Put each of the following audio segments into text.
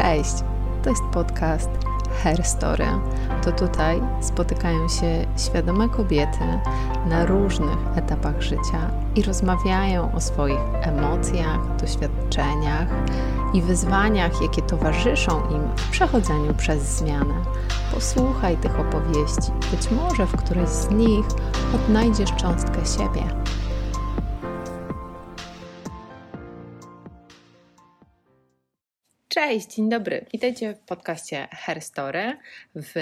Cześć! To jest podcast Hair Story. To tutaj spotykają się świadome kobiety na różnych etapach życia i rozmawiają o swoich emocjach, doświadczeniach i wyzwaniach, jakie towarzyszą im w przechodzeniu przez zmianę. Posłuchaj tych opowieści, być może w którejś z nich odnajdziesz cząstkę siebie. Cześć, dzień dobry. Witajcie w podcaście Herstory, w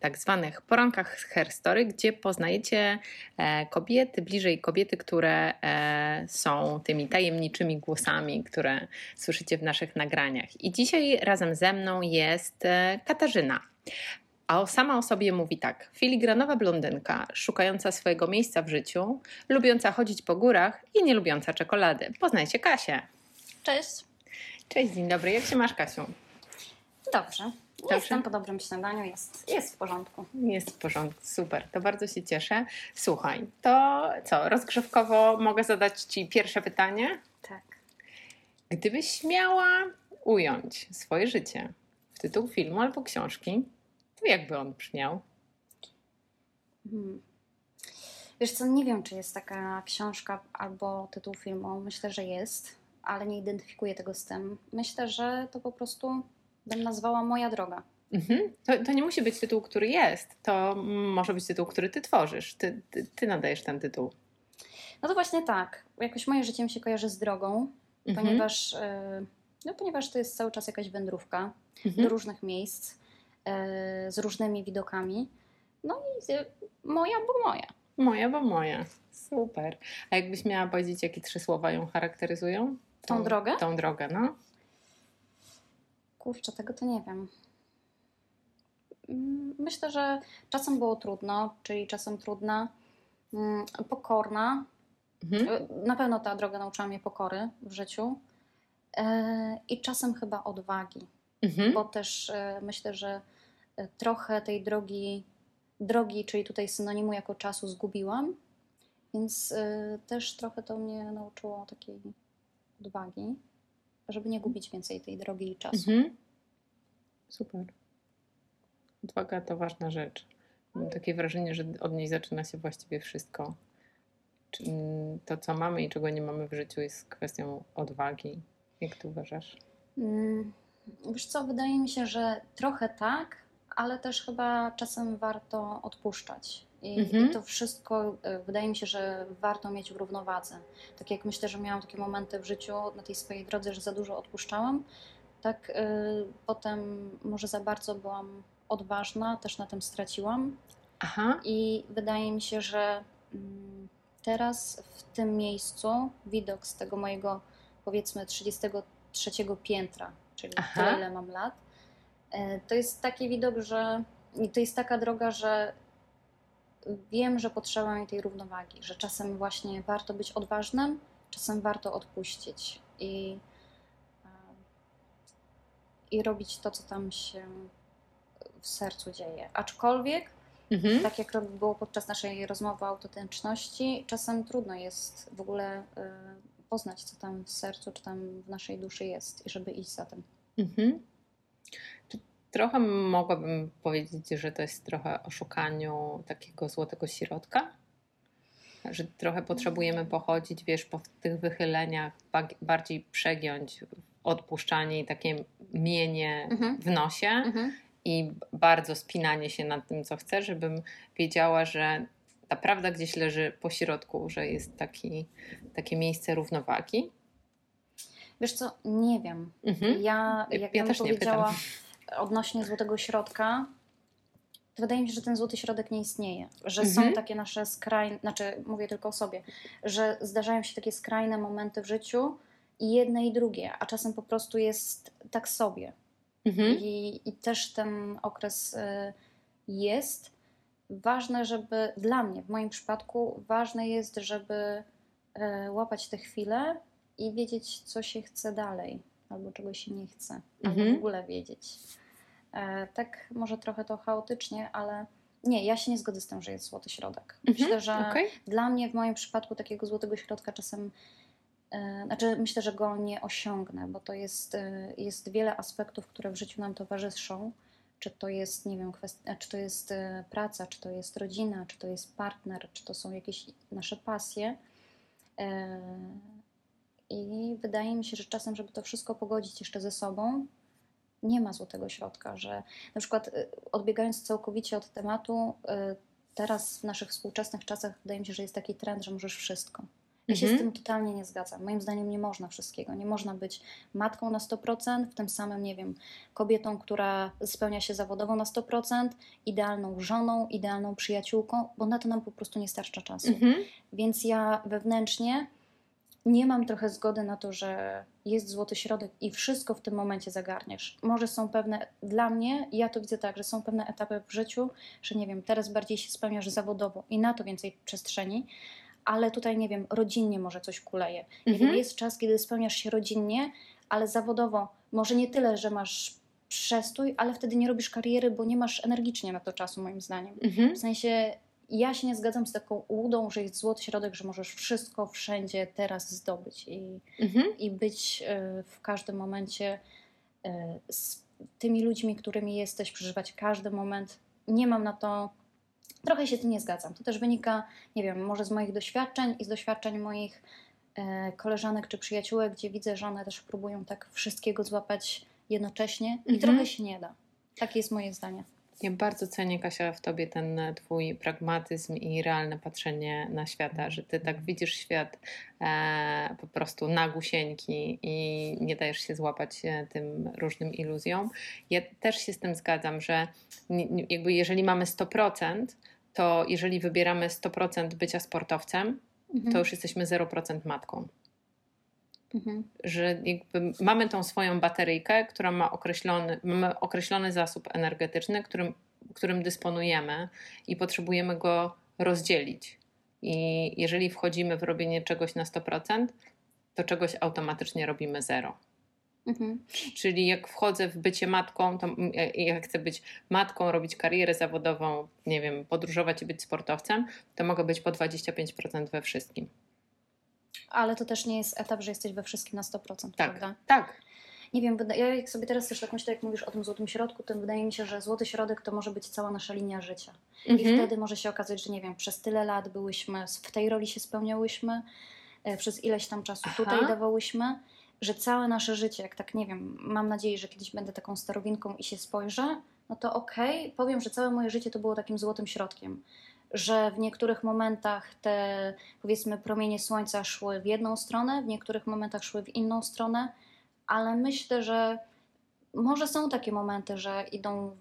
tak zwanych porankach Herstory, gdzie poznajecie e, kobiety, bliżej kobiety, które e, są tymi tajemniczymi głosami, które słyszycie w naszych nagraniach. I dzisiaj razem ze mną jest e, Katarzyna. A sama o sobie mówi tak: filigranowa blondynka, szukająca swojego miejsca w życiu, lubiąca chodzić po górach i nie lubiąca czekolady. Poznajcie Kasię. Cześć. Cześć, dzień dobry. Jak się masz, Kasiu? Dobrze. Dobrze. Jestem po dobrym śniadaniu, jest, jest w porządku. Jest w porządku, super. To bardzo się cieszę. Słuchaj, to co, rozgrzewkowo mogę zadać Ci pierwsze pytanie? Tak. Gdybyś miała ująć swoje życie w tytuł filmu albo książki, to jakby on brzmiał? Hmm. Wiesz co, nie wiem, czy jest taka książka albo tytuł filmu. Myślę, że jest ale nie identyfikuję tego z tym. Myślę, że to po prostu bym nazwała moja droga. Mhm. To, to, nie musi być tytuł, który jest. To może być tytuł, który ty tworzysz. Ty, ty, ty nadajesz ten tytuł. No to właśnie tak. Jakoś moje życie mi się kojarzy z drogą, mhm. ponieważ, yy, no, ponieważ to jest cały czas jakaś wędrówka mhm. do różnych miejsc, yy, z różnymi widokami. No i yy, moja, bo moja. Moja, bo moja. Super. A jakbyś miała powiedzieć, jakie trzy słowa ją charakteryzują? Tą, tą drogę? Tą drogę, no. Kurczę, tego to nie wiem. Mm, myślę, że czasem było trudno, czyli czasem trudna, mm, pokorna. Mhm. E, na pewno ta droga nauczyła mnie pokory w życiu. E, I czasem chyba odwagi, mhm. bo też e, myślę, że trochę tej drogi, drogi, czyli tutaj synonimu jako czasu zgubiłam, więc też trochę to mnie nauczyło takiej odwagi, żeby nie gubić więcej tej drogi i czasu. Mhm. Super. Odwaga to ważna rzecz. Mam takie wrażenie, że od niej zaczyna się właściwie wszystko. To, co mamy i czego nie mamy w życiu, jest kwestią odwagi. Jak ty uważasz? Mm, wiesz co, wydaje mi się, że trochę tak, ale też chyba czasem warto odpuszczać. I, mhm. I, to wszystko e, wydaje mi się, że warto mieć w równowadze. Tak jak myślę, że miałam takie momenty w życiu na tej swojej drodze, że za dużo odpuszczałam, tak y, potem może za bardzo byłam odważna, też na tym straciłam. Aha. I wydaje mi się, że y, teraz w tym miejscu widok z tego mojego powiedzmy 33 piętra, czyli Aha. tyle, ile mam lat, y, to jest taki widok, że to jest taka droga, że wiem, że potrzeba mi tej równowagi, że czasem właśnie warto być odważnym, czasem warto odpuścić i, i robić to, co tam się w sercu dzieje. Aczkolwiek, mhm. tak jak było podczas naszej rozmowy o autentyczności, czasem trudno jest w ogóle poznać, co tam w sercu, czy tam w naszej duszy jest i żeby iść za tym. Mhm. Trochę mogłabym powiedzieć, że to jest trochę o szukaniu takiego złotego środka, że trochę potrzebujemy pochodzić, wiesz, po tych wychyleniach, bardziej przegiąć odpuszczanie i takie mienie mhm. w nosie mhm. i bardzo spinanie się nad tym, co chcę, żebym wiedziała, że ta prawda gdzieś leży po środku, że jest taki, takie miejsce równowagi. Wiesz co, nie wiem. Mhm. Ja, jak ja też powiedziała, nie pytam odnośnie złotego środka, to wydaje mi się, że ten złoty środek nie istnieje. Że mhm. są takie nasze skrajne, znaczy mówię tylko o sobie, że zdarzają się takie skrajne momenty w życiu i jedne i drugie, a czasem po prostu jest tak sobie. Mhm. I, I też ten okres y, jest. Ważne, żeby dla mnie, w moim przypadku, ważne jest, żeby y, łapać te chwile i wiedzieć, co się chce dalej, albo czego się nie chce, albo mhm. w ogóle wiedzieć. E, tak może trochę to chaotycznie, ale nie, ja się nie zgodzę z tym, że jest złoty środek. Mhm, Myślę, że okay. dla mnie w moim przypadku takiego złotego środka czasem Znaczy, myślę, że go nie osiągnę, bo to jest, jest wiele aspektów, które w życiu nam towarzyszą. Czy to jest, nie wiem, kwestia, czy to jest praca, czy to jest rodzina, czy to jest partner, czy to są jakieś nasze pasje. I wydaje mi się, że czasem, żeby to wszystko pogodzić jeszcze ze sobą, nie ma złotego środka, że na przykład y, odbiegając całkowicie od tematu, y, teraz w naszych współczesnych czasach wydaje mi się, że jest taki trend, że możesz wszystko. Ja się z mhm. tym totalnie nie zgadzam. Moim zdaniem nie można wszystkiego. Nie można być matką na 100%, w tym samym, nie wiem, kobietą, która spełnia się zawodowo na 100%, idealną żoną, idealną przyjaciółką, bo na to nam po prostu nie starcza czasu. Mhm. Więc ja wewnętrznie nie mam trochę zgody na to, że jest złoty środek i wszystko w tym momencie zagarniesz. Może są pewne, dla mnie, ja to widzę tak, że są pewne etapy w życiu, że nie wiem, teraz bardziej się spełniasz zawodowo i na to więcej przestrzeni, ale tutaj nie wiem, rodzinnie może coś kuleje. Mhm. jest czas, kiedy spełniasz się rodzinnie, ale zawodowo może nie tyle, że masz przestój, ale wtedy nie robisz kariery, bo nie masz energicznie na to czasu, moim zdaniem. Mhm. W sensie ja się nie zgadzam z taką ułudą, że jest złoty środek, że możesz wszystko wszędzie teraz zdobyć i, mhm. i być e, w każdym momencie e, z tymi ludźmi, którymi jesteś, przeżywać każdy moment. Nie mam na to, trochę się z tym nie zgadzam. To też wynika, nie wiem, może z moich doświadczeń i z doświadczeń moich e, koleżanek czy przyjaciółek, gdzie widzę, że one też próbują tak wszystkiego złapać jednocześnie i mhm. trochę się nie da. Takie jest moje zdanie. Ja bardzo cenię, Kasia, w tobie ten twój pragmatyzm i realne patrzenie na świata, że ty tak widzisz świat e, po prostu na gusieńki i nie dajesz się złapać e, tym różnym iluzjom. Ja też się z tym zgadzam, że jakby jeżeli mamy 100%, to jeżeli wybieramy 100% bycia sportowcem, mhm. to już jesteśmy 0% matką. Mhm. Że mamy tą swoją bateryjkę, która ma określony, mamy określony zasób energetyczny, którym, którym dysponujemy i potrzebujemy go rozdzielić. I jeżeli wchodzimy w robienie czegoś na 100%, to czegoś automatycznie robimy zero. Mhm. Czyli jak wchodzę w bycie matką, to jak chcę być matką, robić karierę zawodową, nie wiem, podróżować i być sportowcem, to mogę być po 25% we wszystkim ale to też nie jest etap, że jesteś we wszystkim na 100%, tak, prawda? Tak. Nie wiem, ja jak sobie teraz też tak myślę, jak mówisz o tym złotym środku, to wydaje mi się, że złoty środek to może być cała nasza linia życia. Mhm. I wtedy może się okazać, że nie wiem, przez tyle lat byłyśmy, w tej roli się spełniałyśmy, e, przez ileś tam czasu Aha. tutaj dawałyśmy, że całe nasze życie, jak tak nie wiem, mam nadzieję, że kiedyś będę taką starowinką i się spojrzę, no to okej, okay, powiem, że całe moje życie to było takim złotym środkiem że w niektórych momentach te powiedzmy promienie słońca szły w jedną stronę, w niektórych momentach szły w inną stronę, ale myślę, że może są takie momenty, że idą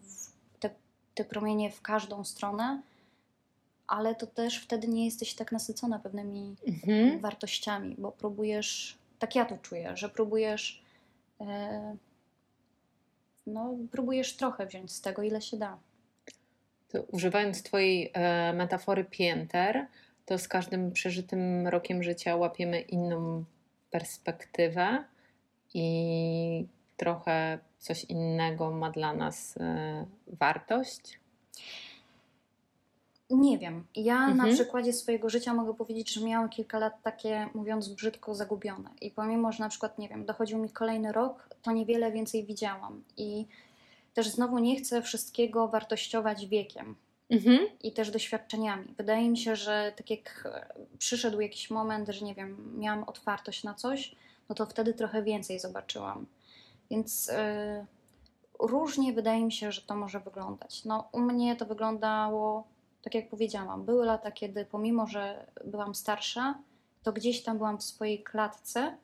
te, te promienie w każdą stronę, ale to też wtedy nie jesteś tak nasycona pewnymi mhm. wartościami, bo próbujesz, tak ja to czuję, że próbujesz, e, no, próbujesz trochę wziąć z tego, ile się da używając Twojej e, metafory pięter, to z każdym przeżytym rokiem życia łapiemy inną perspektywę i trochę coś innego ma dla nas e, wartość? Nie wiem. Ja mhm. na przykładzie swojego życia mogę powiedzieć, że miałam kilka lat takie, mówiąc brzydko, zagubione. I pomimo, że na przykład, nie wiem, dochodził mi kolejny rok, to niewiele więcej widziałam. I też znowu nie chcę wszystkiego wartościować wiekiem. Mhm. I też doświadczeniami. Wydaje mi się, że tak jak przyszedł jakiś moment, że nie wiem, miałam otwartość na coś, no to wtedy trochę więcej zobaczyłam. Więc yy, różnie wydaje mi się, że to może wyglądać. No, u mnie to wyglądało, tak jak powiedziałam, były lata, kiedy pomimo, że byłam starsza, to gdzieś tam byłam w swojej klatce.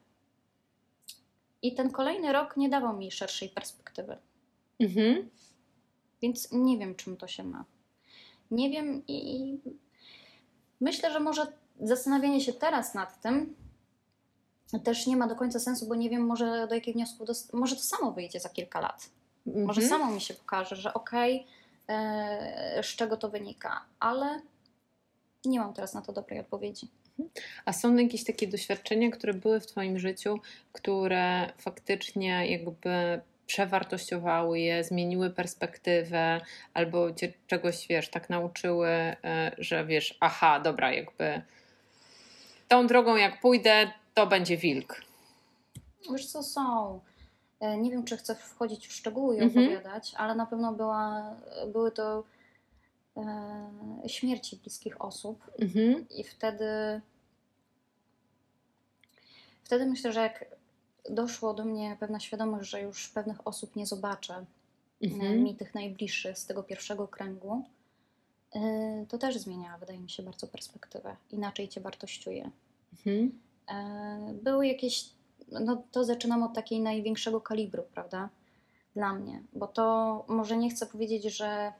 I ten kolejny rok nie dawał mi szerszej perspektywy. Mhm. Więc nie wiem, czym to się ma. Nie wiem i myślę, że może zastanawianie się teraz nad tym też nie ma do końca sensu, bo nie wiem, może do jakiego wniosku, może to samo wyjdzie za kilka lat. Mhm. Może samo mi się pokaże, że okej, okay, e, z czego to wynika, ale nie mam teraz na to dobrej odpowiedzi. Mhm. A są jakieś takie doświadczenia, które były w Twoim życiu, które faktycznie jakby przewartościowały je, zmieniły perspektywę, albo cię czegoś, wiesz, tak nauczyły, e, że wiesz, aha, dobra, jakby tą drogą jak pójdę, to będzie wilk? Wiesz co, są. E, nie wiem, czy chcę wchodzić w szczegóły i mhm. opowiadać, ale na pewno była, były to e, śmierci bliskich osób. Mhm. I wtedy wtedy myślę, że jak doszło do mnie pewna świadomość, że już pewnych osób nie zobaczę, mhm. mi tych najbliższych z tego pierwszego kręgu, e, to też zmienia, wydaje mi się, bardzo perspektywę. Inaczej cię wartościuje. Mhm. E, były jakieś, no to zaczynam od takiej największego kalibru, prawda? Dla mnie, bo to może nie chcę powiedzieć, że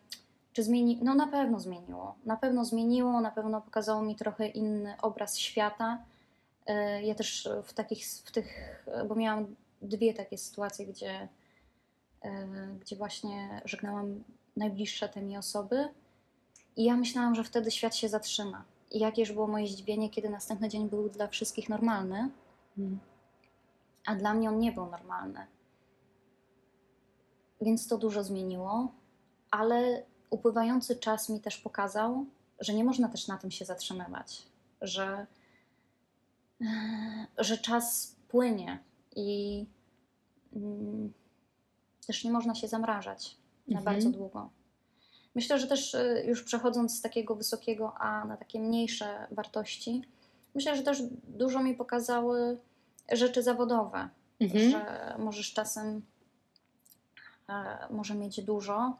czy zmieni, no na pewno zmieniło. Na pewno zmieniło, na pewno pokazało mi trochę inny obraz świata. E, ja też w takich, w tych, bo miałam dwie takie sytuacje, gdzie, gdzie właśnie żegnałam najbliższe te mi osoby i ja myślałam, że wtedy świat się zatrzyma i jakież było moje zdziwienie, kiedy następny dzień był dla wszystkich normalny, hmm. a dla mnie on nie był normalny. Więc to dużo zmieniło, ale upływający czas mi też pokazał, że nie można też na tym się zatrzymywać, że, że czas płynie i mm, też nie można się zamrażać na mhm. bardzo długo. Myślę, że też y, już przechodząc z takiego wysokiego A na takie mniejsze wartości, myślę, że też dużo mi pokazały rzeczy zawodowe, mhm. że możesz czasem e, może mieć dużo,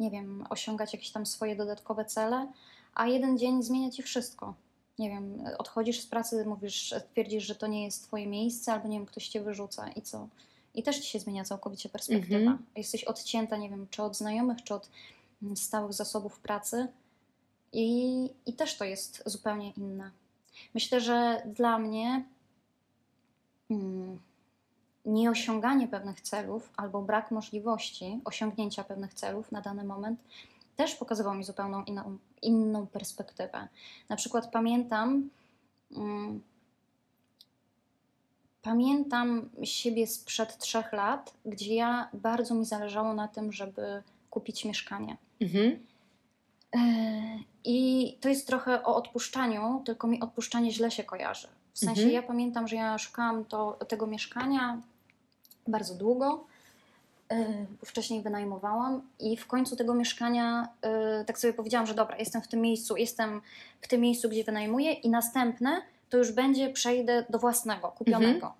nie wiem, osiągać jakieś tam swoje dodatkowe cele, a jeden dzień zmienia ci wszystko. Nie wiem, odchodzisz z pracy, mówisz, twierdzisz, że to nie jest twoje miejsce, albo nie wiem, ktoś cię wyrzuca i co? i też ci się zmienia całkowicie perspektywa. Mm -hmm. Jesteś odcięta, nie wiem, czy od znajomych, czy od mm, stałych zasobów pracy i, i też to jest zupełnie inne. Myślę, że dla mnie mm, nieosiąganie pewnych celów albo brak możliwości osiągnięcia pewnych celów na dany moment też pokazywał mi zupełnie inną, inną perspektywę. Na przykład pamiętam, mm, Pamiętam siebie sprzed trzech lat, gdzie ja bardzo mi zależało na tym, żeby kupić mieszkanie. Mhm. E, I to jest trochę o odpuszczaniu, tylko mi odpuszczanie źle się kojarzy. W sensie mhm. ja pamiętam, że ja szukałam to, tego mieszkania bardzo długo. E, wcześniej wynajmowałam i w końcu tego mieszkania e, tak sobie powiedziałam, że dobra, jestem w tym miejscu, jestem w tym miejscu, gdzie wynajmuję i następne to już będzie, przejdę do własnego, kupionego. Mhm.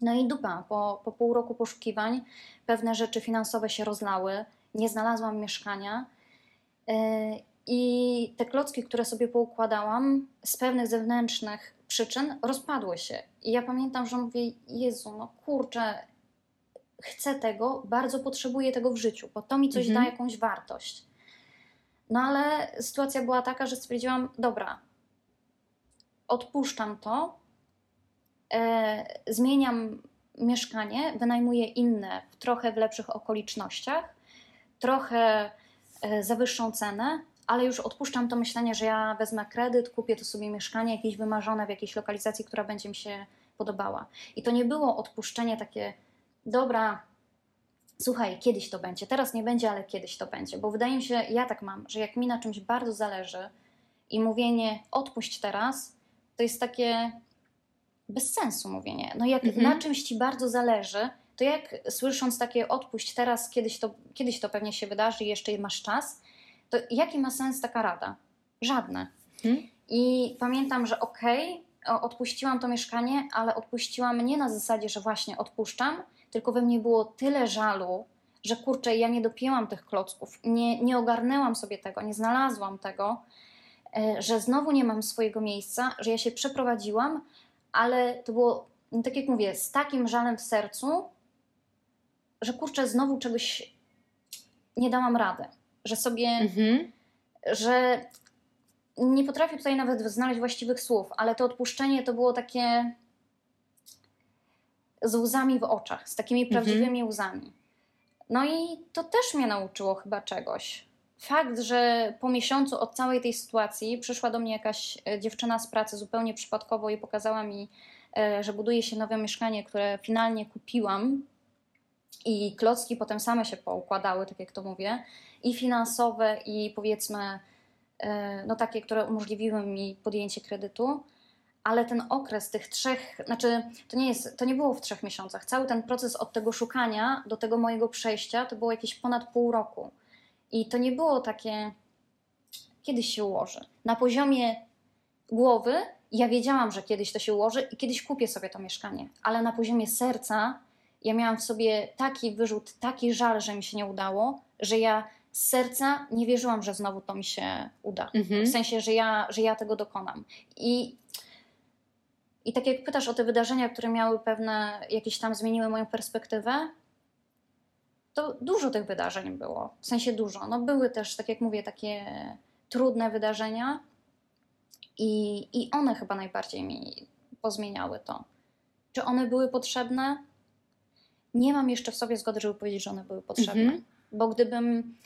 No i dupa, po, po pół roku poszukiwań pewne rzeczy finansowe się rozlały, nie znalazłam mieszkania. Yy, I te klocki, które sobie poukładałam z pewnych zewnętrznych przyczyn, rozpadły się. I ja pamiętam, że mówię: Jezu, no kurczę, chcę tego, bardzo potrzebuję tego w życiu, bo to mi coś mhm. da jakąś wartość. No ale sytuacja była taka, że stwierdziłam: Dobra, odpuszczam to, e, zmieniam mieszkanie, wynajmuję inne, w trochę w lepszych okolicznościach, trochę e, za wyższą cenę, ale już odpuszczam to myślenie, że ja wezmę kredyt, kupię to sobie mieszkanie jakieś wymarzone w jakiejś lokalizacji, która będzie mi się podobała. I to nie było odpuszczenie takie, dobra, słuchaj, kiedyś to będzie, teraz nie będzie, ale kiedyś to będzie, bo wydaje mi się, ja tak mam, że jak mi na czymś bardzo zależy i mówienie odpuść teraz, to jest takie bez sensu mówienie. No jak mhm. na czymś ci bardzo zależy, to jak słysząc takie odpuść teraz, kiedyś to, kiedyś to pewnie się wydarzy, jeszcze masz czas, to jaki ma sens taka rada? Żadne. Mhm. I pamiętam, że okej, okay, odpuściłam to mieszkanie, ale odpuściłam nie na zasadzie, że właśnie odpuszczam, tylko we mnie było tyle żalu, że kurczę, ja nie dopięłam tych klocków, nie, nie ogarnęłam sobie tego, nie znalazłam tego, e, że znowu nie mam swojego miejsca, że ja się przeprowadziłam, ale to było, no tak jak mówię, z takim żalem w sercu, że kurczę, znowu czegoś nie dałam rady. Że sobie, mhm. że nie potrafię tutaj nawet znaleźć właściwych słów, ale to odpuszczenie to było takie z łzami w oczach, z takimi mhm. prawdziwymi łzami. No i to też mnie nauczyło chyba czegoś fakt, że po miesiącu od całej tej sytuacji przyszła do mnie jakaś e, dziewczyna z pracy zupełnie przypadkowo i pokazała mi, e, że buduje się nowe mieszkanie, które finalnie kupiłam. I klocki potem same się poukładały, tak jak to mówię, i finansowe, i powiedzmy, e, no takie, które umożliwiły mi podjęcie kredytu. Ale ten okres tych trzech, znaczy to nie, jest, to nie było w trzech miesiącach. Cały ten proces od tego szukania do tego mojego przejścia to było jakieś ponad pół roku. I to nie było takie, kiedyś się ułoży. Na poziomie głowy ja wiedziałam, że kiedyś to się ułoży i kiedyś kupię sobie to mieszkanie, ale na poziomie serca ja miałam w sobie taki wyrzut, taki żal, że mi się nie udało, że ja z serca nie wierzyłam, że znowu to mi się uda. Mhm. W sensie, że ja, że ja tego dokonam. I, I tak jak pytasz o te wydarzenia, które miały pewne, jakieś tam zmieniły moją perspektywę, to dużo tych wydarzeń było. W sensie dużo. No były też, tak jak mówię, takie trudne wydarzenia i, i one chyba najbardziej mi pozmieniały to. Czy one były potrzebne? Nie mam jeszcze w sobie zgody, żeby powiedzieć, że one były potrzebne. Mhm. Bo gdybym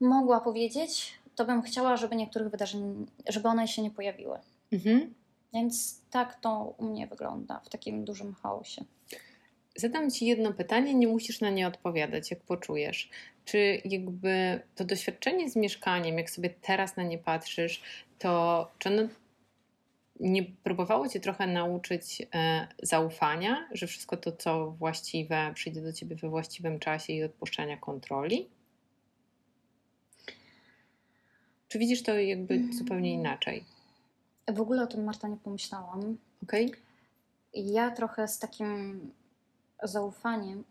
mogła powiedzieć, to bym chciała, żeby niektórych wydarzeń, żeby one się nie pojawiły. Mhm. Więc tak to u mnie wygląda w takim dużym chaosie. Zadam Ci jedno pytanie, nie musisz na nie odpowiadać, jak poczujesz. Czy jakby to doświadczenie z mieszkaniem, jak sobie teraz na nie patrzysz, to czy ono nie próbowało Cię trochę nauczyć e, zaufania, że wszystko to, co właściwe, przyjdzie do Ciebie we właściwym czasie i odpuszczania kontroli? Czy widzisz to jakby mm. zupełnie inaczej? W ogóle o tym, Marta, nie pomyślałam. Okej. Okay. Ja trochę z takim zaufaniem,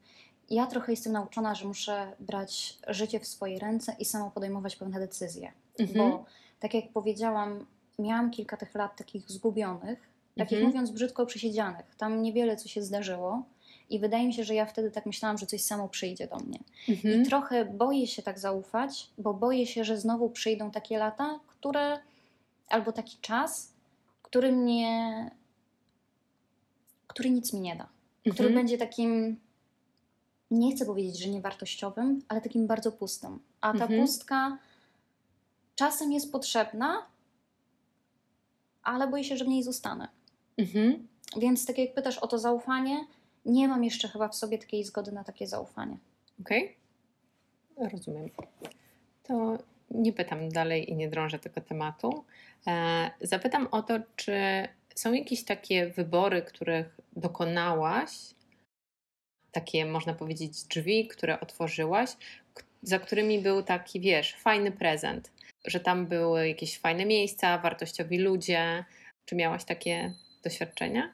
ja trochę jestem nauczona, że muszę brać życie w swoje ręce i samo podejmować pewne decyzje. Mhm. Bo tak jak powiedziałam, miałam kilka tych lat takich zgubionych, takich mhm. mówiąc brzydko przesiedzianych. Tam niewiele co się zdarzyło. I wydaje mi się, że ja wtedy tak myślałam, że coś samo przyjdzie do mnie. Mhm. I trochę boję się tak zaufać, bo boję się, że znowu przyjdą takie lata, które, albo taki czas, który mnie, który nic mi nie da. Mhm. Który będzie takim, nie chcę powiedzieć, że niewartościowym, ale takim bardzo pustym. A ta mhm. pustka czasem jest potrzebna, ale boję się, że w niej zostanę. Mhm. Więc tak jak pytasz o to zaufanie, nie mam jeszcze chyba w sobie takiej zgody na takie zaufanie. Okej, okay. rozumiem. To nie pytam dalej i nie drążę tego tematu. E, zapytam o to, czy są jakieś takie wybory, których dokonałaś, takie można powiedzieć drzwi, które otworzyłaś, za którymi był taki, wiesz, fajny prezent że tam były jakieś fajne miejsca, wartościowi ludzie. Czy miałaś takie doświadczenia?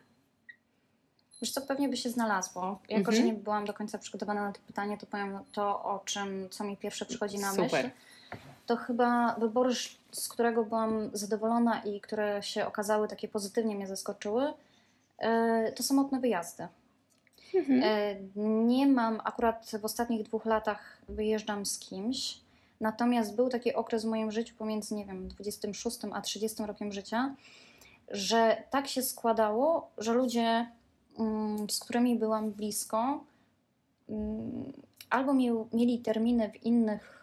Wiesz co, pewnie by się znalazło. Jako, że mhm. nie byłam do końca przygotowana na to pytanie, to powiem to, o czym, co mi pierwsze przychodzi na Super. myśl. To chyba wybór, z którego byłam zadowolona i które się okazały takie pozytywnie mnie zaskoczyły, e, to samotne wyjazdy. Mhm. E, nie mam, akurat w ostatnich dwóch latach wyjeżdżam z kimś, Natomiast był taki okres w moim życiu pomiędzy, nie wiem, 26 a 30 rokiem życia, że tak się składało, że ludzie, mm, z którymi byłam blisko, mm, albo mieli terminy w innych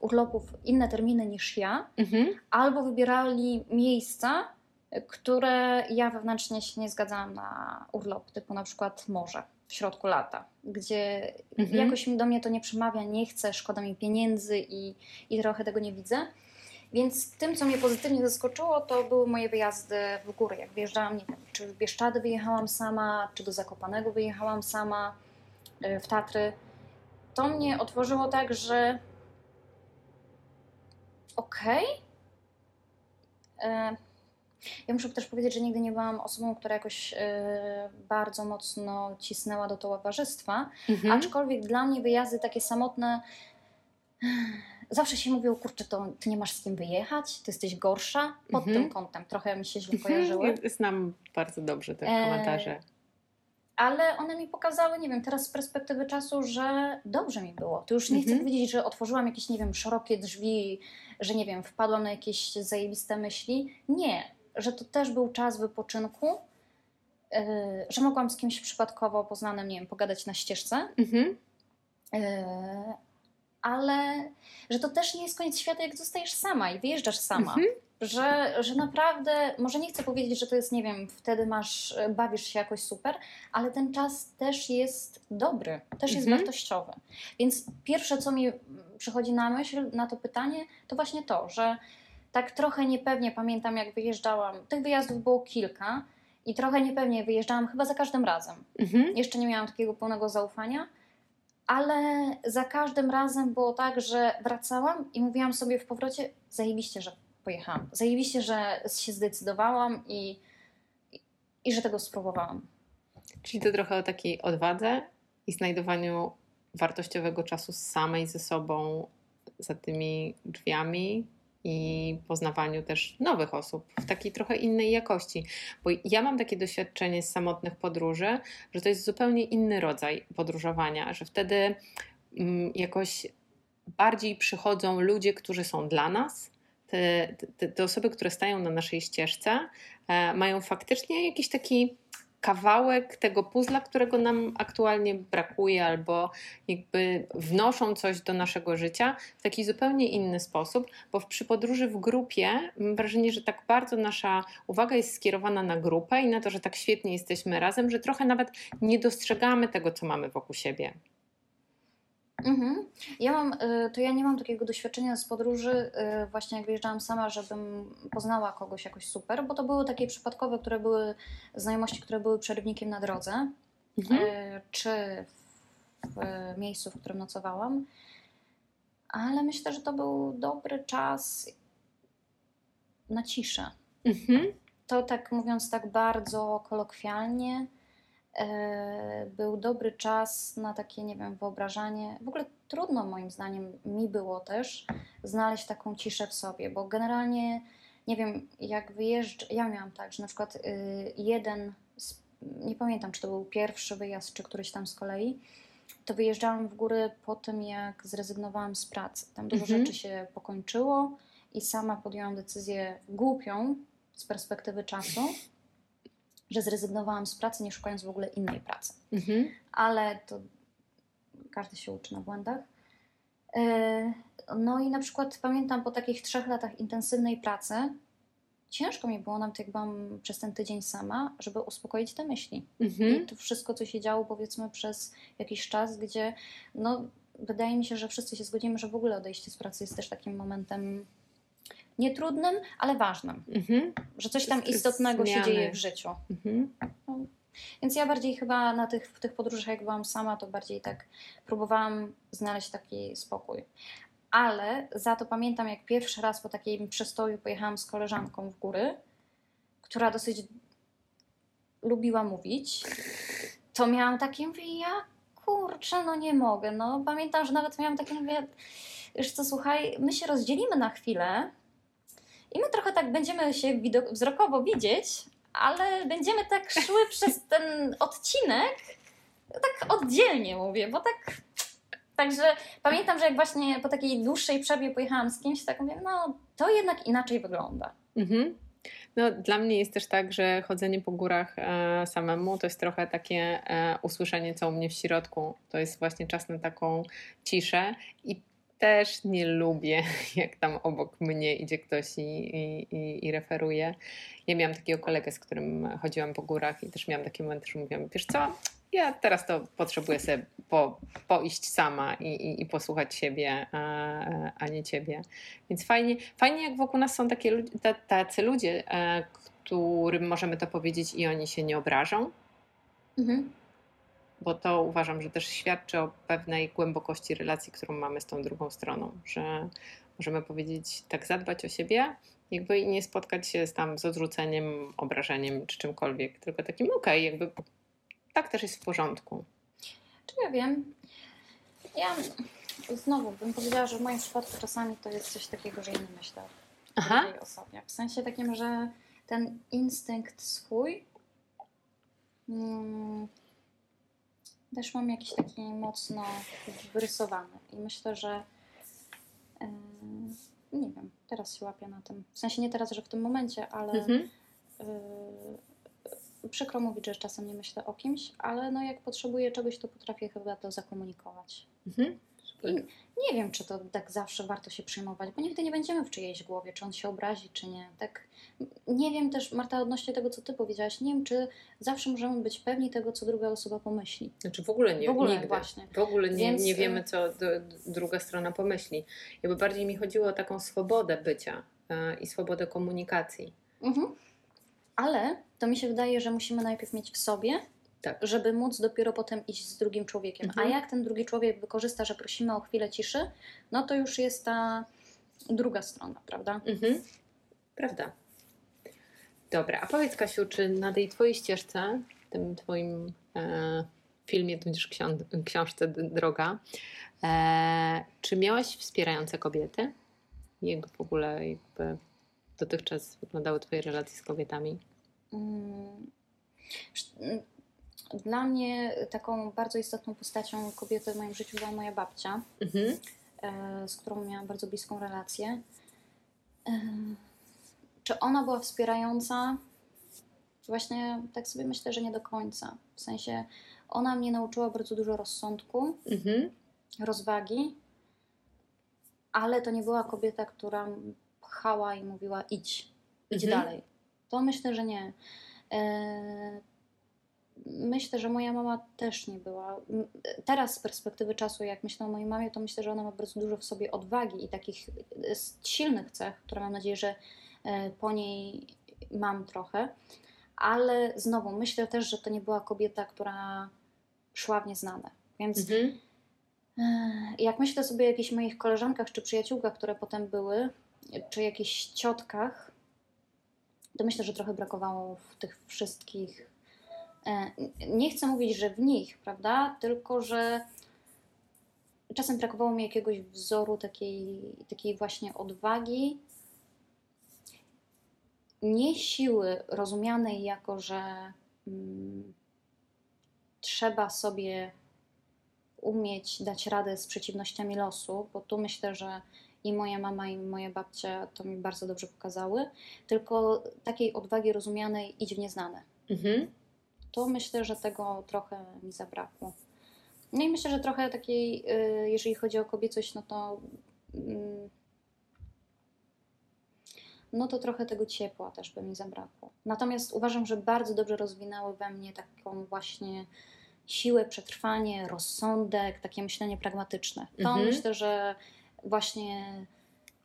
urlopów, inne terminy niż ja, mhm. albo wybierali miejsca, które ja wewnętrznie się nie zgadzałam na urlop, typu na przykład morze w środku lata, gdzie mhm. jakoś do mnie to nie przemawia, nie chcę, szkoda mi pieniędzy i, i trochę tego nie widzę. Więc tym, co mnie pozytywnie zaskoczyło, to były moje wyjazdy w góry. Jak wyjeżdżałam, nie wiem, czy w Bieszczady wyjechałam sama, czy do Zakopanego wyjechałam sama, e, w Tatry. To mnie otworzyło tak, że okej, okay, e, ja muszę też powiedzieć, że nigdy nie byłam osobą, która jakoś y, bardzo mocno cisnęła do towarzystwa, mhm. aczkolwiek dla mnie wyjazdy takie samotne zawsze się mówiło, kurczę, to ty nie masz z kim wyjechać, ty jesteś gorsza pod mhm. tym kątem. Trochę mi się źle mhm. kojarzyły. Znam bardzo dobrze te e, komentarze. Ale one mi pokazały, nie wiem, teraz z perspektywy czasu, że dobrze mi było. To już nie chcę mhm. powiedzieć, że otworzyłam jakieś, nie wiem, szerokie drzwi, że nie wiem, wpadłam na jakieś zajebiste myśli. Nie że to też był czas wypoczynku, yy, że mogłam z kimś przypadkowo poznanym, nie wiem, pogadać na ścieżce. Mhm. Yy, ale że to też nie jest koniec świata, jak zostajesz sama i wyjeżdżasz sama. Mhm. Że, że naprawdę, może nie chcę powiedzieć, że to jest, nie wiem, wtedy masz, bawisz się jakoś super, ale ten czas też jest dobry, też jest mhm. wartościowy. Więc pierwsze, co mi przychodzi na myśl na to pytanie, to właśnie to, że tak trochę niepewnie pamiętam, jak wyjeżdżałam. Tych wyjazdów było kilka i trochę niepewnie wyjeżdżałam chyba za każdym razem. Mhm. Jeszcze nie miałam takiego pełnego zaufania, ale za każdym razem było tak, że wracałam i mówiłam sobie w powrocie: zajebiście, że pojechałam. Zajebiście, że się zdecydowałam i, i, i że tego spróbowałam. Czyli to trochę o takiej odwadze i znajdowaniu wartościowego czasu samej ze sobą za tymi drzwiami i poznawaniu też nowych osób w takiej trochę innej jakości. Bo ja mam takie doświadczenie z samotnych podróży, że to jest zupełnie inny rodzaj podróżowania, że wtedy mm, jakoś bardziej przychodzą ludzie, którzy są dla nas. Te, te, te osoby, które stają na naszej ścieżce, e, mają faktycznie jakiś taki kawałek tego puzla, którego nam aktualnie brakuje, albo jakby wnoszą coś do naszego życia w taki zupełnie inny sposób, bo przy podróży w grupie mam wrażenie, że tak bardzo nasza uwaga jest skierowana na grupę i na to, że tak świetnie jesteśmy razem, że trochę nawet nie dostrzegamy tego, co mamy wokół siebie. Mhm. Ja mam, y, to ja nie mam takiego doświadczenia z podróży, y, właśnie jak wyjeżdżałam sama, żebym poznała kogoś jakoś super, bo to były takie przypadkowe, które były znajomości, które były przerywnikiem na drodze, mhm. Y, czy w miejscu, w którym nocowałam. Ale myślę, że to był dobry czas na ciszę. Mhm. To tak mówiąc tak bardzo kolokwialnie, był dobry czas na takie, nie wiem, wyobrażanie. W ogóle trudno moim zdaniem mi było też znaleźć taką ciszę w sobie, bo generalnie, nie wiem, jak wyjeżdżam, ja miałam tak, że na przykład y, jeden, nie pamiętam, czy to był pierwszy wyjazd, czy któryś tam z kolei, to wyjeżdżałam w góry po tym, jak zrezygnowałam z pracy. Tam dużo mhm. rzeczy się pokończyło i sama podjęłam decyzję głupią z perspektywy czasu, że zrezygnowałam z pracy, nie szukając w ogóle innej pracy. Mhm. Ale to każdy się uczy na błędach. E, no i na przykład pamiętam po takich trzech latach intensywnej pracy, ciężko mi było nawet jak byłam przez ten tydzień sama, żeby uspokoić te myśli. Mhm. I to wszystko, co się działo powiedzmy przez jakiś czas, gdzie no, wydaje mi się, że wszyscy się zgodzimy, że w ogóle odejście z pracy jest też takim momentem nietrudnym, ale ważnym. Mhm. Że coś tam istotnego zmiany. się dzieje w życiu. Mhm. No. Więc ja bardziej chyba na tych, w tych podróżach, jak byłam sama, to bardziej tak próbowałam znaleźć taki spokój. Ale za to pamiętam, jak pierwszy raz po takim przestoju pojechałam z koleżanką w góry, która dosyć lubiła mówić, to miałam takie, mówię, ja kurczę, no nie mogę. No pamiętam, że nawet miałam takie, mówię, już co, słuchaj, my się rozdzielimy na chwilę, i my trochę tak będziemy się widok- wzrokowo widzieć, ale będziemy tak szły przez ten odcinek, tak oddzielnie mówię, bo tak. Także pamiętam, że jak właśnie po takiej dłuższej przerwie pojechałam z kimś, tak mówię, no to jednak inaczej wygląda. Mhm. No, dla mnie jest też tak, że chodzenie po górach e, samemu to jest trochę takie e, usłyszenie, co u mnie w środku. To jest właśnie czas na taką ciszę i też nie lubię, jak tam obok mnie idzie ktoś i, i, i, referuje. Ja miałam takiego kolegę, z którym chodziłam po górach i też miałam takie momenty, że mówiłam, wiesz co, ja teraz to potrzebuję sobie po, poiść sama i, i, i posłuchać siebie, a, a, nie ciebie. Więc fajnie, fajnie jak wokół nas są takie, tacy ludzie, e, którym możemy to powiedzieć i oni się nie obrażą. Mhm bo to uważam, że też świadczy o pewnej głębokości relacji, którą mamy z tą drugą stroną, że możemy powiedzieć, tak zadbać o siebie, jakby i nie spotkać się z tam z odrzuceniem, obrażeniem czy czymkolwiek, tylko takim okej, okay, jakby tak też jest w porządku. Czy ja wiem? Ja znowu bym powiedziała, że w moim przypadku czasami to jest coś takiego, że ja nie myślę o tej osobie. W sensie takim, że ten instynkt swój mm, też mam jakiś taki mocno wyrysowany i myślę, że yy, nie wiem, teraz się łapię na tym. W sensie nie teraz, że w tym momencie, ale mhm. yy, przykro mówić, że czasem nie myślę o kimś, ale no jak potrzebuję czegoś, to potrafię chyba to zakomunikować. Mhm. I nie wiem, czy to tak zawsze warto się przyjmować, bo nigdy nie będziemy w czyjejś głowie, czy on się obrazi, czy nie. Tak, nie wiem też, Marta, odnośnie tego, co ty powiedziałaś, nie wiem, czy zawsze możemy być pewni tego, co druga osoba pomyśli. Znaczy w ogóle nie, w ogóle, nigdy. właśnie. W ogóle nie, Więc... nie wiemy, co druga strona pomyśli. Jakby bardziej mi chodziło o taką swobodę bycia, e, i swobodę komunikacji. Mhm. Ale to mi się wydaje, że musimy najpierw mieć w sobie, Tak. żeby móc dopiero potem iść z drugim człowiekiem. Mhm. A jak ten drugi człowiek wykorzysta, że prosimy o chwilę ciszy, no to już jest ta druga strona, prawda? Mhm. Prawda. Dobra, a powiedz Kasiu, czy na tej Twojej ścieżce, tym Twoim e, filmie, tudzież książ- książce Droga, e, czy miałaś wspierające kobiety? Jak w ogóle jakby dotychczas wyglądały Twoje relacje z kobietami? Mm. Dla mnie taką bardzo istotną postacią kobiety w moim życiu była moja babcia, Mhm. e, z którą miałam bardzo bliską relację. E, Czy ona była wspierająca? Właśnie tak sobie myślę, że nie do końca. W sensie ona mnie nauczyła bardzo dużo rozsądku, Mhm. rozwagi, ale to nie była kobieta, która pchała i mówiła idź, idź Mhm. dalej. To myślę, że nie. E, Myślę, że moja mama też nie była. Teraz z perspektywy czasu, jak myślę o mojej mamie, to myślę, że ona ma bardzo dużo w sobie odwagi i takich e, silnych cech, które mam nadzieję, że e, po niej mam trochę. Ale znowu, myślę też, że to nie była kobieta, która szła w nieznane. Więc Mhm. Ech, Jak myślę sobie o jakichś moich koleżankach czy przyjaciółkach, które potem były, czy jakichś ciotkach, to myślę, że trochę brakowało w tych wszystkich. E, Nie chcę mówić, że w nich, prawda? Tylko, że czasem brakowało mi jakiegoś wzoru takiej, takiej właśnie odwagi. Nie siły rozumianej jako, że mm, trzeba sobie umieć dać radę z przeciwnościami losu, bo tu myślę, że i moja mama, i moja babcia to mi bardzo dobrze pokazały, tylko takiej odwagi rozumianej idź w nieznane. Mhm. To myślę, że tego trochę mi zabrakło. No i myślę, że trochę takiej, y, jeżeli chodzi o kobiecość, no to mm, no to trochę tego ciepła też by mi zabrakło. Natomiast uważam, że bardzo dobrze rozwinęły we mnie taką właśnie siłę, przetrwanie, rozsądek, takie myślenie pragmatyczne. To Mhm. myślę, że właśnie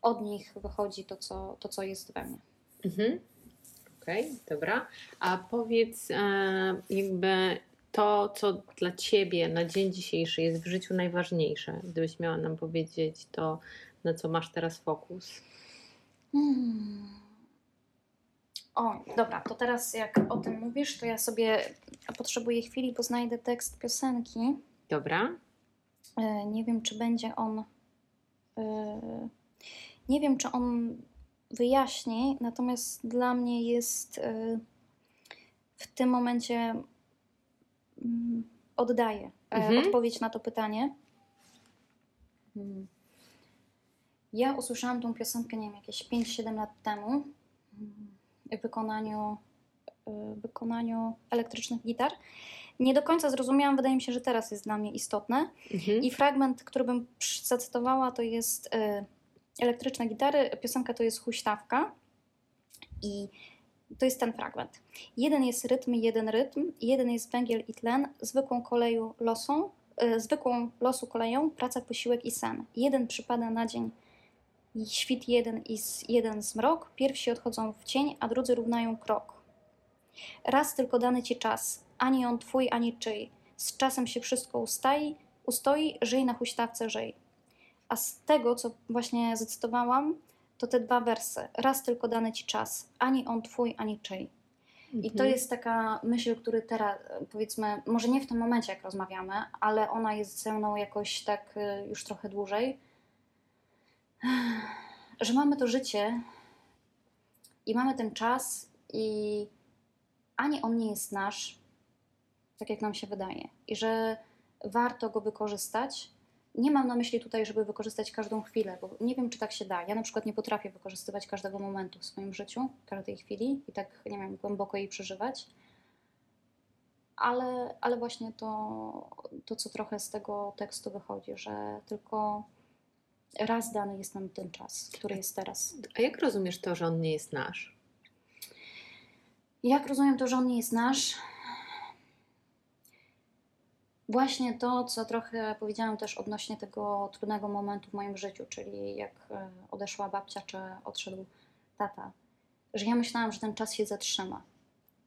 od nich wychodzi to, co, to, co jest we mnie. Mhm. Okej, dobra. A powiedz, e, jakby to, co dla Ciebie na dzień dzisiejszy jest w życiu najważniejsze, gdybyś miała nam powiedzieć to, na co masz teraz fokus. Hmm. O, dobra, to teraz jak o tym mówisz, to ja sobie potrzebuję chwili, bo znajdę tekst piosenki. Dobra? E, Nie wiem, czy będzie on. e, Nie wiem, czy on wyjaśni, natomiast dla mnie jest e, w tym momencie mm, oddaję e, Mhm. odpowiedź na to pytanie. Ja usłyszałam tą piosenkę, nie wiem, jakieś 5-7 lat temu mm, w wykonaniu, e, w wykonaniu elektrycznych gitar. Nie do końca zrozumiałam, wydaje mi się, że teraz jest dla mnie istotne. Mhm. I fragment, który bym zacytowała, to jest y, elektryczne gitary, piosenka to jest huśtawka. I to jest ten fragment. Jeden jest rytm, jeden rytm, jeden jest węgiel i tlen, zwykłą koleją losą, y, zwykłą losu koleją, praca, posiłek i sen. Jeden przypada na dzień, świt jeden i z, jeden zmrok, pierwsi odchodzą w cień, a drudzy równają krok. Raz tylko dany ci czas, ani on twój, ani czyj. Z czasem się wszystko ustai, ustoi, żyj na huśtawce, żyj. A z tego, co właśnie zacytowałam, to te dwa wersy. Raz tylko dany ci czas, ani on twój, ani czyj. I to Mhm. jest taka myśl, który teraz, powiedzmy, może nie w tym momencie, jak rozmawiamy, ale ona jest ze mną jakoś tak y, już trochę dłużej, że mamy to życie i mamy ten czas i ani on nie jest nasz, tak jak nam się wydaje, i że warto go wykorzystać. Nie mam na myśli tutaj, żeby wykorzystać każdą chwilę, bo nie wiem, czy tak się da. Ja na przykład nie potrafię wykorzystywać każdego momentu w swoim życiu, każdej chwili i tak, nie wiem, głęboko jej przeżywać. Ale, ale właśnie to, to, co trochę z tego tekstu wychodzi, że tylko raz dany jest nam ten czas, który jest teraz. A jak rozumiesz to, że on nie jest nasz? Jak rozumiem to, że on nie jest nasz? Właśnie to, co trochę powiedziałam też odnośnie tego trudnego momentu w moim życiu, czyli jak e, odeszła babcia, czy odszedł tata, że ja myślałam, że ten czas się zatrzyma,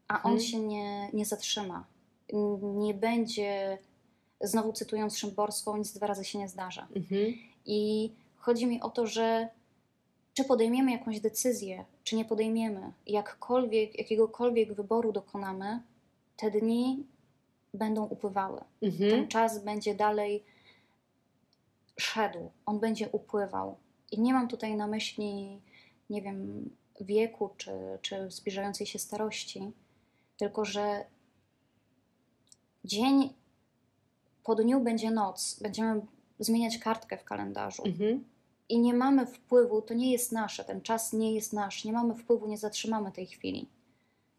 a on hmm. się nie, nie zatrzyma. Nie będzie, znowu cytując Szymborską, nic dwa razy się nie zdarza. Mhm. I chodzi mi o to, że czy podejmiemy jakąś decyzję, czy nie podejmiemy, jakkolwiek, jakiegokolwiek wyboru dokonamy, te dni będą upływały. Mhm. Ten czas będzie dalej szedł, on będzie upływał. I nie mam tutaj na myśli, nie wiem, wieku czy, czy zbliżającej się starości, tylko że dzień po dniu będzie noc, będziemy zmieniać kartkę w kalendarzu. Mhm. I nie mamy wpływu, to nie jest nasze, ten czas nie jest nasz, nie mamy wpływu, nie zatrzymamy tej chwili.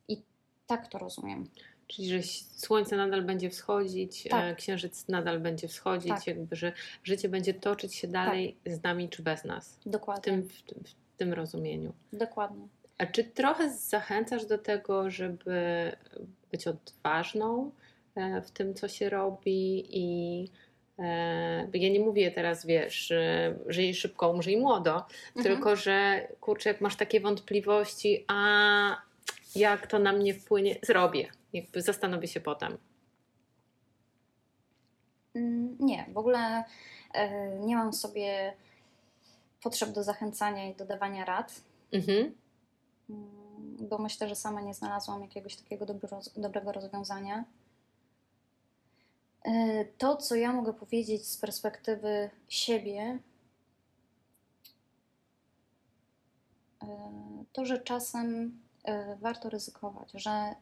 I tak to rozumiem. Czyli, że słońce nadal będzie wschodzić, e, tak. księżyc nadal będzie wschodzić, tak. jakby, że życie będzie toczyć się dalej tak. z nami czy bez nas. Dokładnie. W tym, w, w tym rozumieniu. Dokładnie. A czy trochę zachęcasz do tego, żeby być odważną e, w tym, co się robi i e, ja nie mówię teraz, wiesz, żyj szybko, umrzyj młodo, mhm. tylko że kurczę, jak masz takie wątpliwości, a jak to na mnie wpłynie, zrobię. Jakby zastanowię się potem. Mm, nie, w ogóle e, nie mam sobie potrzeb do zachęcania i dodawania rad. Mhm. Mm, bo myślę, że sama nie znalazłam jakiegoś takiego dobrego rozwiązania. E, to, co ja mogę powiedzieć z perspektywy siebie, e, to, że czasem warto ryzykować, że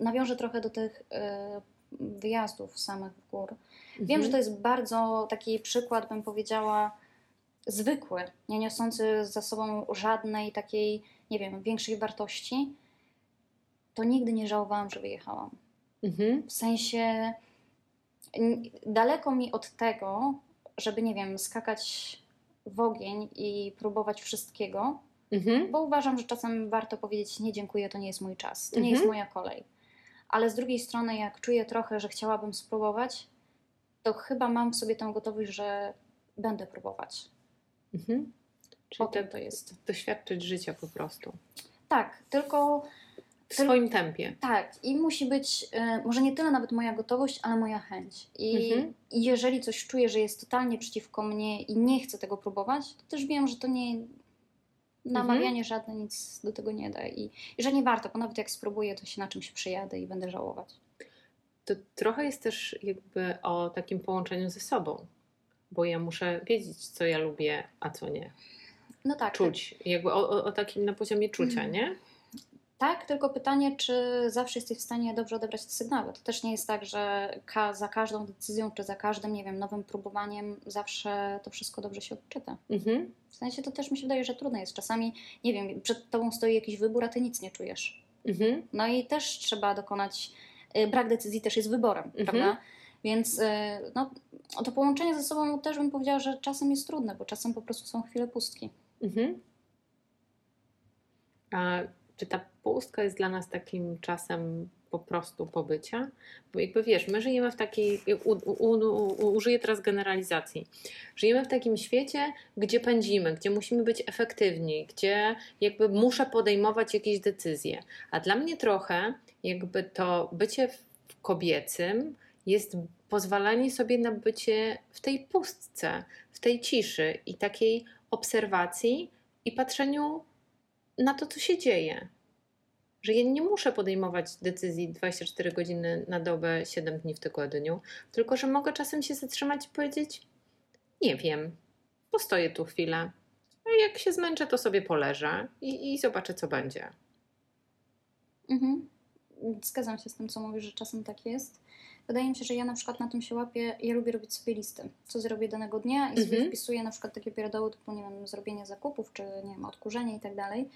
nawiążę trochę do tych wyjazdów samych w gór. Wiem, mhm. że to jest bardzo taki przykład, bym powiedziała, zwykły, nie niosący za sobą żadnej takiej, nie wiem, większej wartości. To nigdy nie żałowałam, że wyjechałam. Mhm. W sensie daleko mi od tego, żeby, nie wiem, skakać w ogień i próbować wszystkiego, mhm. bo uważam, że czasem warto powiedzieć: Nie, dziękuję, to nie jest mój czas, to mhm. nie jest moja kolej. Ale z drugiej strony, jak czuję trochę, że chciałabym spróbować, to chyba mam w sobie tę gotowość, że będę próbować. Mhm. Czyli to, to jest. Doświadczyć życia po prostu. Tak, tylko. W swoim tempie. Tak, i musi być y, może nie tyle nawet moja gotowość, ale moja chęć. I, mhm. jeżeli coś czuję, że jest totalnie przeciwko mnie i nie chcę tego próbować, to też wiem, że to nie. Namawianie mhm. żadne nic do tego nie da. I, I że nie warto, bo nawet jak spróbuję, to się na czymś przyjadę i będę żałować. To trochę jest też jakby o takim połączeniu ze sobą bo ja muszę wiedzieć, co ja lubię, a co nie. No tak. Czuć, tak. jakby o, o, o, takim na poziomie czucia, mm. nie? Tak, tylko pytanie, czy zawsze jesteś w stanie dobrze odebrać te sygnały. To też nie jest tak, że ka za każdą decyzją, czy za każdym, nie wiem, nowym próbowaniem zawsze to wszystko dobrze się odczyta. Mhm. W sensie to też mi się wydaje, że trudne jest. Czasami, nie wiem, przed tobą stoi jakiś wybór, a ty nic nie czujesz. Mhm. No i też trzeba dokonać, y, brak decyzji też jest wyborem, mhm. prawda? Więc y, no, to połączenie ze sobą też bym powiedziała, że czasem jest trudne, bo czasem po prostu są chwile pustki. Mhm. A czy ta pustka jest dla nas takim czasem po prostu pobycia? Bo jakby wiesz, my żyjemy w takiej, u, u, u, użyję teraz generalizacji, żyjemy w takim świecie, gdzie pędzimy, gdzie musimy być efektywni, gdzie jakby muszę podejmować jakieś decyzje. A dla mnie trochę jakby to bycie kobiecym, jest pozwalanie sobie na bycie w tej pustce, w tej ciszy i takiej obserwacji i patrzeniu na to, co się dzieje. Że ja nie muszę podejmować decyzji 24 godziny na dobę, 7 dni w tygodniu, tylko że mogę czasem się zatrzymać i powiedzieć: Nie wiem, postoję tu chwilę. A jak się zmęczę, to sobie poleżę i, i zobaczę, co będzie. Mhm. Zgadzam się z tym, co mówisz, że czasem tak jest. Wydaje mi się, że ja na przykład na tym się łapię, ja lubię robić sobie listy, co zrobię danego dnia i sobie mhm. wpisuję na przykład takie pierdoły typu, nie wiem, zrobienie zakupów, czy nie wiem, odkurzenie i tak dalej.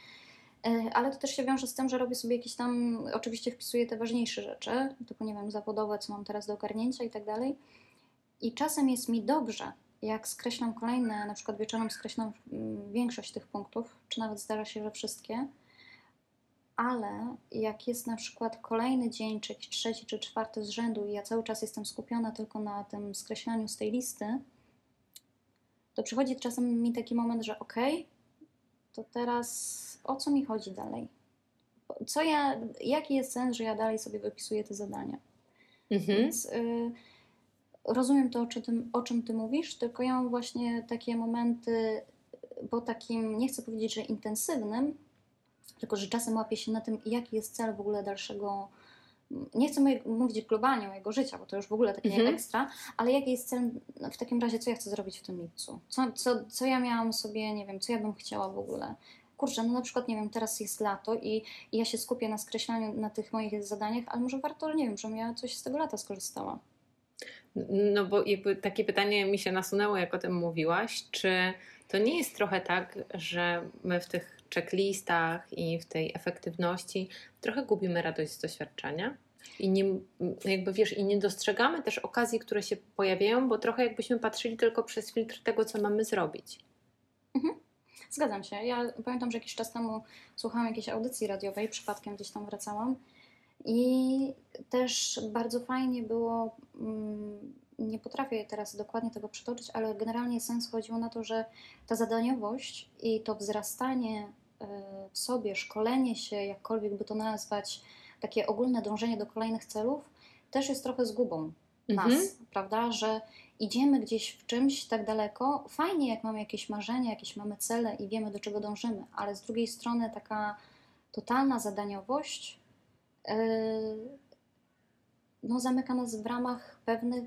E, ale to też się wiąże z tym, że robię sobie jakieś tam, oczywiście wpisuję te ważniejsze rzeczy, typu, nie wiem, zawodowe, co mam teraz do ogarnięcia i tak dalej. I czasem jest mi dobrze, jak skreślam kolejne, na przykład wieczorem skreślam mm, większość tych punktów, czy nawet zdarza się, że wszystkie, ale jak jest na przykład kolejny dzień, czy jakiś trzeci, czy czwarty z rzędu i ja cały czas jestem skupiona tylko na tym skreślaniu z tej listy, to przychodzi czasem mi taki moment, że okej, okay, to teraz o co mi chodzi dalej? Co ja, jaki jest sens, że ja dalej sobie wypisuję te zadania? Mhm. Więc y, rozumiem to, o czym, o czym ty mówisz, tylko ja mam właśnie takie momenty po takim, nie chcę powiedzieć, że intensywnym, tylko że czasem łapię się na tym, jaki jest cel w ogóle dalszego nie chcę mówić globalnie mojego życia, bo to już w ogóle takie mhm. ekstra, ale jaki jest cel w takim razie, co ja chcę zrobić w tym lipcu? Co, co, co ja miałam sobie, nie wiem, co ja bym chciała w ogóle? Kurczę, no na przykład, nie wiem, teraz jest lato i, i ja się skupię na skreślaniu, na tych moich zadaniach, ale może warto, nie wiem, żebym ja coś z tego lata skorzystała. No bo jakby takie pytanie mi się nasunęło, jak o tym mówiłaś, czy to nie jest trochę tak, że my w tych checklistach i w tej efektywności trochę gubimy radość z doświadczenia? I nie, jakby wiesz, i nie dostrzegamy też okazji, które się pojawiają, bo trochę jakbyśmy patrzyli tylko przez filtr tego, co mamy zrobić. Mhm. Zgadzam się. Ja pamiętam, że jakiś czas temu słuchałam jakiejś audycji radiowej, przypadkiem gdzieś tam wracałam i też bardzo fajnie było, mm, nie potrafię teraz dokładnie tego przytoczyć, ale generalnie sens chodziło na to, że ta zadaniowość i to wzrastanie w sobie, szkolenie się, jakkolwiek by to nazwać, takie ogólne dążenie do kolejnych celów, też jest trochę zgubą nas, mhm. prawda? Że idziemy gdzieś w czymś tak daleko. Fajnie, jak mamy jakieś marzenia, jakieś mamy cele i wiemy, do czego dążymy, ale z drugiej strony taka totalna zadaniowość yy, no, zamyka nas w ramach pewnych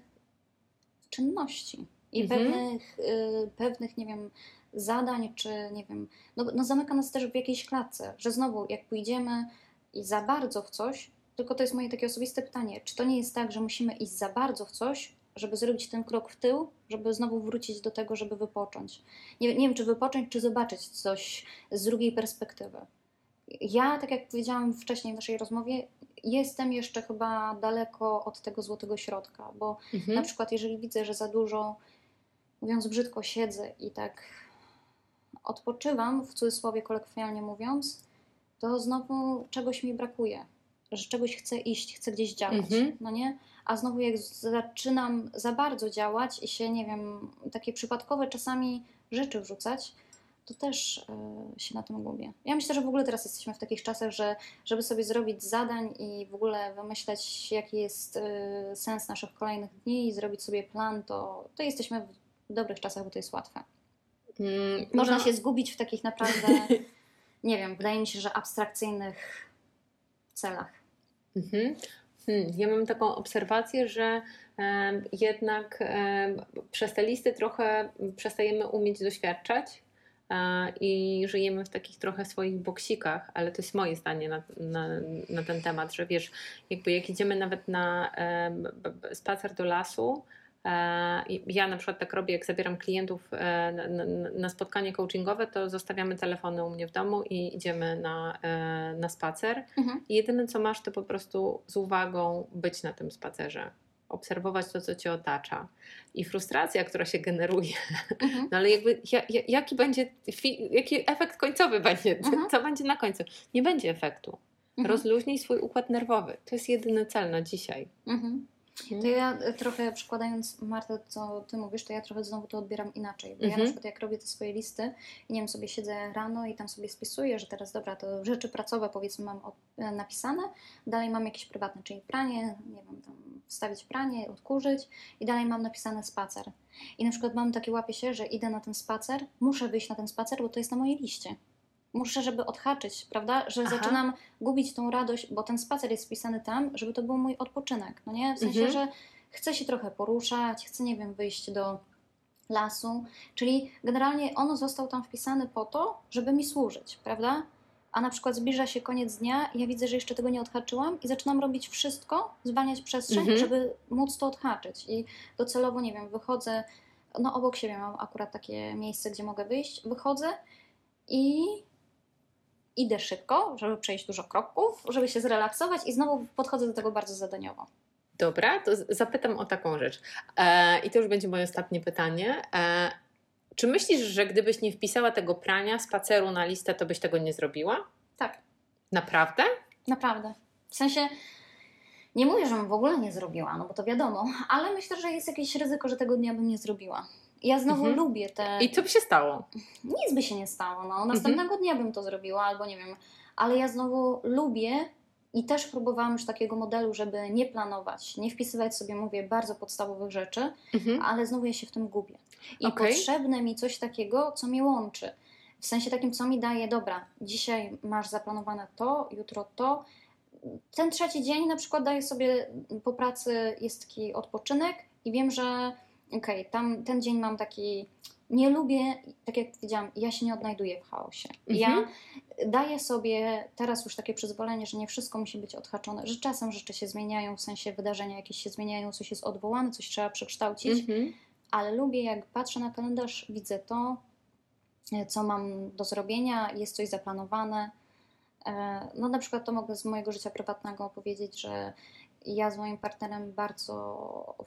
czynności i mhm. pewnych, yy, pewnych, nie wiem, zadań, czy nie wiem, no, no zamyka nas też w jakiejś klatce, że znowu jak pójdziemy i za bardzo w coś, tylko to jest moje takie osobiste pytanie, czy to nie jest tak, że musimy iść za bardzo w coś, żeby zrobić ten krok w tył, żeby znowu wrócić do tego, żeby wypocząć. Nie, nie wiem, czy wypocząć, czy zobaczyć coś z drugiej perspektywy. Ja, tak jak powiedziałam wcześniej w naszej rozmowie, jestem jeszcze chyba daleko od tego złotego środka, bo mhm. na przykład jeżeli widzę, że za dużo, mówiąc brzydko, siedzę i tak odpoczywam, w cudzysłowie kolokwialnie mówiąc, to znowu czegoś mi brakuje, że czegoś chcę iść, chcę gdzieś działać, mhm. no nie? A znowu jak zaczynam za bardzo działać i się, nie wiem, takie przypadkowe czasami rzeczy wrzucać, to też y, się na tym gubię. Ja myślę, że w ogóle teraz jesteśmy w takich czasach, że żeby sobie zrobić zadań i w ogóle wymyśleć, jaki jest y, sens naszych kolejnych dni i zrobić sobie plan, to, to jesteśmy w dobrych czasach, bo to jest łatwe. Mm, Można no. się zgubić w takich naprawdę nie wiem, wydaje mi się, że abstrakcyjnych celach. Mhm. Hmm, ja mam taką obserwację, że e, jednak e, przez te listy trochę przestajemy umieć doświadczać e, i żyjemy w takich trochę swoich boksikach, ale to jest moje zdanie na, na, na ten temat, że wiesz, jakby jak idziemy nawet na spacer do lasu, E, ja na przykład tak robię, jak zabieram klientów e, na, spotkanie coachingowe, to zostawiamy telefony u mnie w domu i idziemy na, e, na spacer. Mhm. I jedyne co masz, to po prostu z uwagą być na tym spacerze obserwować to, co cię otacza. I frustracja, która się generuje. Mhm. No ale jakby jaki będzie, jaki efekt końcowy będzie? Mhm. Co będzie na końcu? Nie będzie efektu. Mhm. Rozluźnij swój układ nerwowy. To jest jedyny cel na dzisiaj. Mhm. Mhm. To ja e, trochę przykładając Martę, co ty mówisz, to ja trochę znowu to odbieram inaczej. Bo mhm. ja na mhm. przykład jak robię te swoje listy i nie wiem, sobie siedzę rano i tam sobie spisuję, że teraz dobra, to rzeczy pracowe powiedzmy mam e, napisane, dalej mam jakieś prywatne, czyli pranie, nie wiem, tam wstawić pranie, odkurzyć i dalej mam napisane spacer. I na przykład mam takie łapie się, że idę na ten spacer, muszę wyjść na ten spacer, bo to jest na mojej liście muszę, żeby odhaczyć, prawda? Że Aha. zaczynam gubić tą radość, bo ten spacer jest wpisany tam, żeby to był mój odpoczynek, no nie? W sensie, mhm. że chcę się trochę poruszać, chcę, nie wiem, wyjść do lasu, czyli generalnie on został tam wpisany po to, żeby mi służyć, prawda? A na przykład zbliża się koniec dnia i ja widzę, że jeszcze tego nie odhaczyłam i zaczynam robić wszystko, zwalniać przestrzeń, mhm. żeby móc to odhaczyć. I docelowo, nie wiem, wychodzę, no obok siebie mam akurat takie miejsce, gdzie mogę wyjść, wychodzę i idę szybko, żeby przejść dużo kroków, żeby się zrelaksować i znowu podchodzę do tego bardzo zadaniowo. Dobra, to zapytam o taką rzecz. E, I to już będzie moje ostatnie pytanie. E, czy myślisz, że gdybyś nie wpisała tego prania, spaceru na listę, to byś tego nie zrobiła? Tak. Naprawdę? Naprawdę. W sensie, nie mówię, że bym w ogóle nie zrobiła, no bo to wiadomo, ale myślę, że jest jakieś ryzyko, że tego dnia bym nie zrobiła. Ja znowu mhm. lubię te. I co by się stało? Nic by się nie stało. No. Następnego mhm. dnia bym to zrobiła, albo nie wiem. Ale ja znowu lubię i też próbowałam już takiego modelu, żeby nie planować, nie wpisywać sobie, mówię, bardzo podstawowych rzeczy, mhm. ale znowu ja się w tym gubię. I okay. potrzebne mi coś takiego, co mnie łączy. W sensie takim, co mi daje, dobra, dzisiaj masz zaplanowane to, jutro to. Ten trzeci dzień na przykład daję sobie po pracy, jest taki odpoczynek i wiem, że okej, okay, tam ten dzień mam taki nie lubię, tak jak powiedziałam, ja się nie odnajduję w chaosie. Mhm. Ja daję sobie teraz już takie przyzwolenie, że nie wszystko musi być odhaczone, że czasem rzeczy się zmieniają, w sensie wydarzenia jakieś się zmieniają, coś jest odwołane, coś trzeba przekształcić, mhm. ale lubię, jak patrzę na kalendarz, widzę to, e, co mam do zrobienia, jest coś zaplanowane. E, no na przykład to mogę z mojego życia prywatnego powiedzieć, że ja z moim partnerem bardzo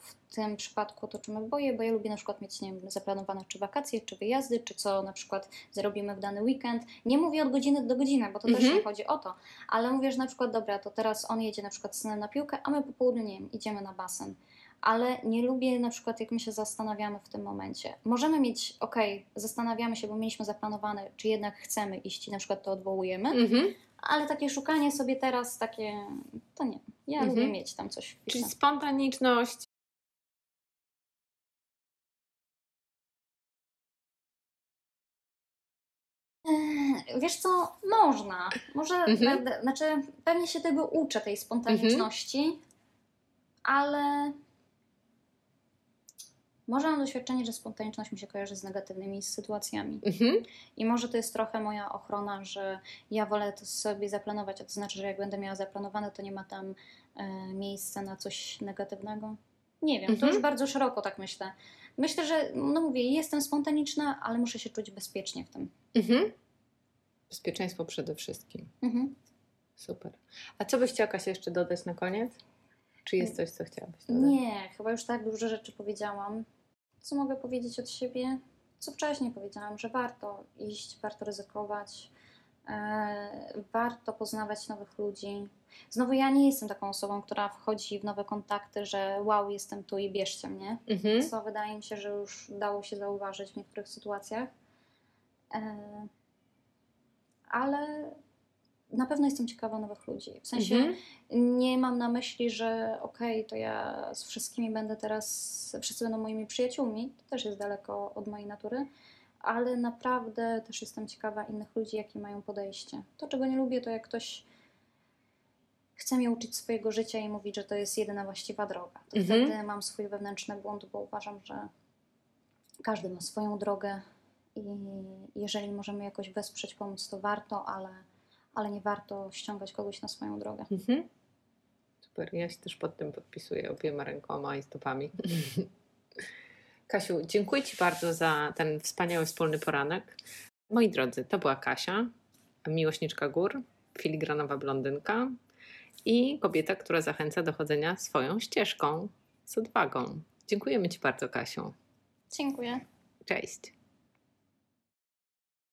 w tym przypadku toczymy boje, bo ja lubię na przykład mieć nie wiem, zaplanowane czy wakacje, czy wyjazdy, czy co na przykład zrobimy w dany weekend. Nie mówię od godziny do godziny, bo to też mhm. nie chodzi o to, ale mówię, że na przykład dobra, to teraz on jedzie na przykład synem na piłkę, a my po południu, nie wiem, idziemy na basen. Ale nie lubię na przykład, jak my się zastanawiamy w tym momencie. Możemy mieć, ok, zastanawiamy się, bo mieliśmy zaplanowane, czy jednak chcemy iść i na przykład to odwołujemy, mhm ale takie szukanie sobie teraz, takie, to nie. Ja mhm. lubię mieć tam coś Czyli spontaniczność. Wiesz co, można. Może, mhm. znaczy, pewnie się tego uczę, tej spontaniczności, mhm. ale może mam doświadczenie, że spontaniczność mi się kojarzy z negatywnymi sytuacjami. Mhm. I może to jest trochę moja ochrona, że ja wolę to sobie zaplanować, a to znaczy, że jak będę miała zaplanowane, to nie ma tam e, miejsca na coś negatywnego. Nie wiem, mhm. to już bardzo szeroko tak myślę. Myślę, że, no mówię, jestem spontaniczna, ale muszę się czuć bezpiecznie w tym. Mhm. Bezpieczeństwo przede wszystkim. Mhm. Super. A co byś chciała się jeszcze dodać na koniec? Czy jest coś, co chciałabyś dodać? Nie, chyba już tak dużo rzeczy powiedziałam. Co mogę powiedzieć od siebie? Co wcześniej powiedziałam, że warto iść, warto ryzykować, e, warto poznawać nowych ludzi. Znowu ja nie jestem taką osobą, która wchodzi w nowe kontakty, że wow, jestem tu i bierzcie mnie. Mhm. Co wydaje mi się, że już dało się zauważyć w niektórych sytuacjach. E, ale na pewno jestem ciekawa nowych ludzi. W sensie mhm. nie mam na myśli, że okej, okay, to ja z wszystkimi będę teraz, wszyscy będą moimi przyjaciółmi. To też jest daleko od mojej natury. Ale naprawdę też jestem ciekawa innych ludzi, jakie mają podejście. To, czego nie lubię, to jak ktoś chce mnie uczyć swojego życia i mówić, że to jest jedyna właściwa droga. To mhm. wtedy mam swój wewnętrzny błąd, bo uważam, że każdy ma swoją drogę i jeżeli możemy jakoś wesprzeć, pomóc, to warto, ale ale nie warto ściągać kogoś na swoją drogę. Mhm. Super, ja się też pod tym podpisuję obiema rękoma i stopami. Kasiu, dziękuję Ci bardzo za ten wspaniały wspólny poranek. Moi drodzy, to była Kasia, miłośniczka gór, filigranowa blondynka i kobieta, która zachęca do chodzenia swoją ścieżką z odwagą. Dziękujemy Ci bardzo, Kasiu. Dziękuję. Cześć.